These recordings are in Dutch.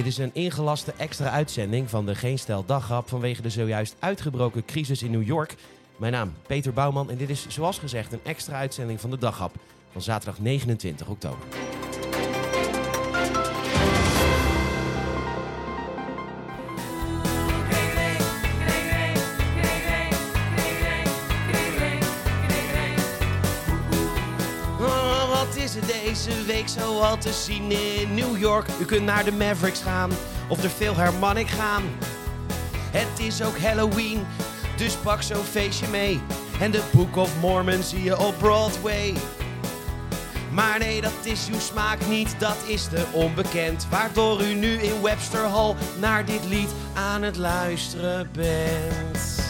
Dit is een ingelaste extra uitzending van de Geen Stel vanwege de zojuist uitgebroken crisis in New York. Mijn naam Peter Bouwman en dit is zoals gezegd een extra uitzending van de Dagrap van zaterdag 29 oktober. Er deze week zo al te zien in New York? U kunt naar de Mavericks gaan of de Philharmonic gaan. Het is ook Halloween, dus pak zo'n feestje mee. En de Book of Mormon zie je op Broadway. Maar nee, dat is uw smaak niet, dat is te onbekend. Waardoor u nu in Webster Hall naar dit lied aan het luisteren bent.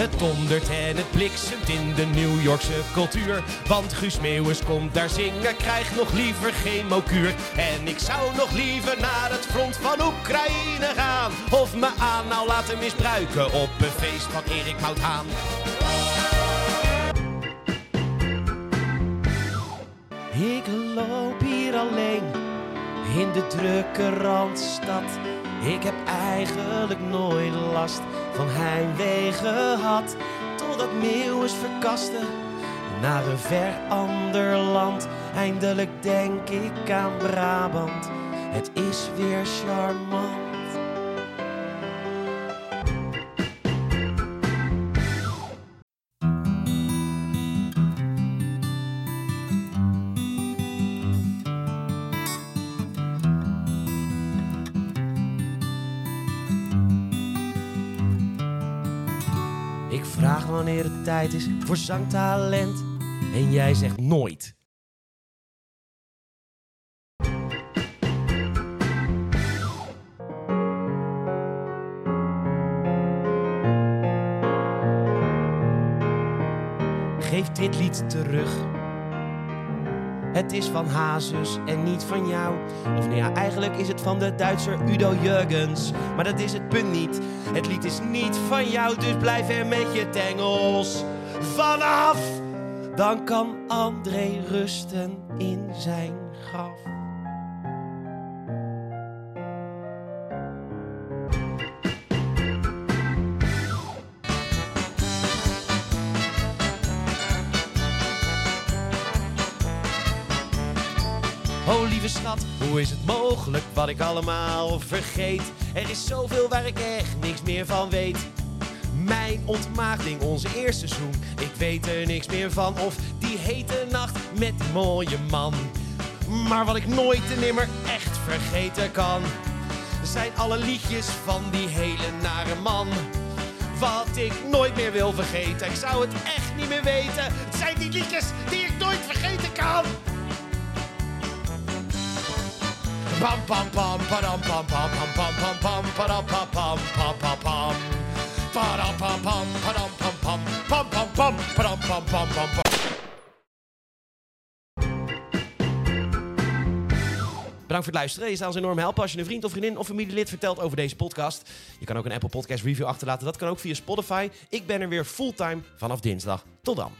Het dondert en het bliksemt in de New Yorkse cultuur. Want Guus Meeuwis komt daar zingen, krijgt nog liever geen mokuur. En ik zou nog liever naar het front van Oekraïne gaan. Of me aan nou laten misbruiken op een feest van Erik Hout Haan. Ik loop hier alleen in de drukke randstad. Ik heb eigenlijk nooit last van heimwee gehad. Totdat Meeuwis verkaste naar een ver ander land. Eindelijk denk ik aan Brabant. Het is weer charmant. Vraag wanneer het tijd is voor zangtalent. En jij zegt nooit. Geef dit lied terug. Het is van Hazes en niet van jou. Of nou ja, eigenlijk is het van de Duitser Udo Jurgens. Maar dat is het punt niet. Het lied is niet van jou, dus blijf er met je tengels vanaf. Dan kan André rusten in zijn graf. Oh lieve schat, hoe is het mogelijk wat ik allemaal vergeet? Er is zoveel waar ik echt niks meer van weet. Mijn ontmaagding, onze eerste seizoen. Ik weet er niks meer van. Of die hete nacht met die mooie man. Maar wat ik nooit en nimmer echt vergeten kan. Zijn alle liedjes van die hele nare man. Wat ik nooit meer wil vergeten. Ik zou het echt niet meer weten. Het zijn die liedjes die ik nooit vergeten kan. Pam pam pam padam pam pam pam pam pam pam padam pam pam pam pam pam padam pam pam padam pam pam pam pam pam padam pam pam pam pam Bedankt voor het luisteren. Je zou ons enorm helpen als je een vriend of vriendin of familielid vertelt over deze podcast. Je kan ook een Apple Podcast review achterlaten. Dat kan ook via Spotify. Ik ben er weer fulltime vanaf dinsdag. Tot dan.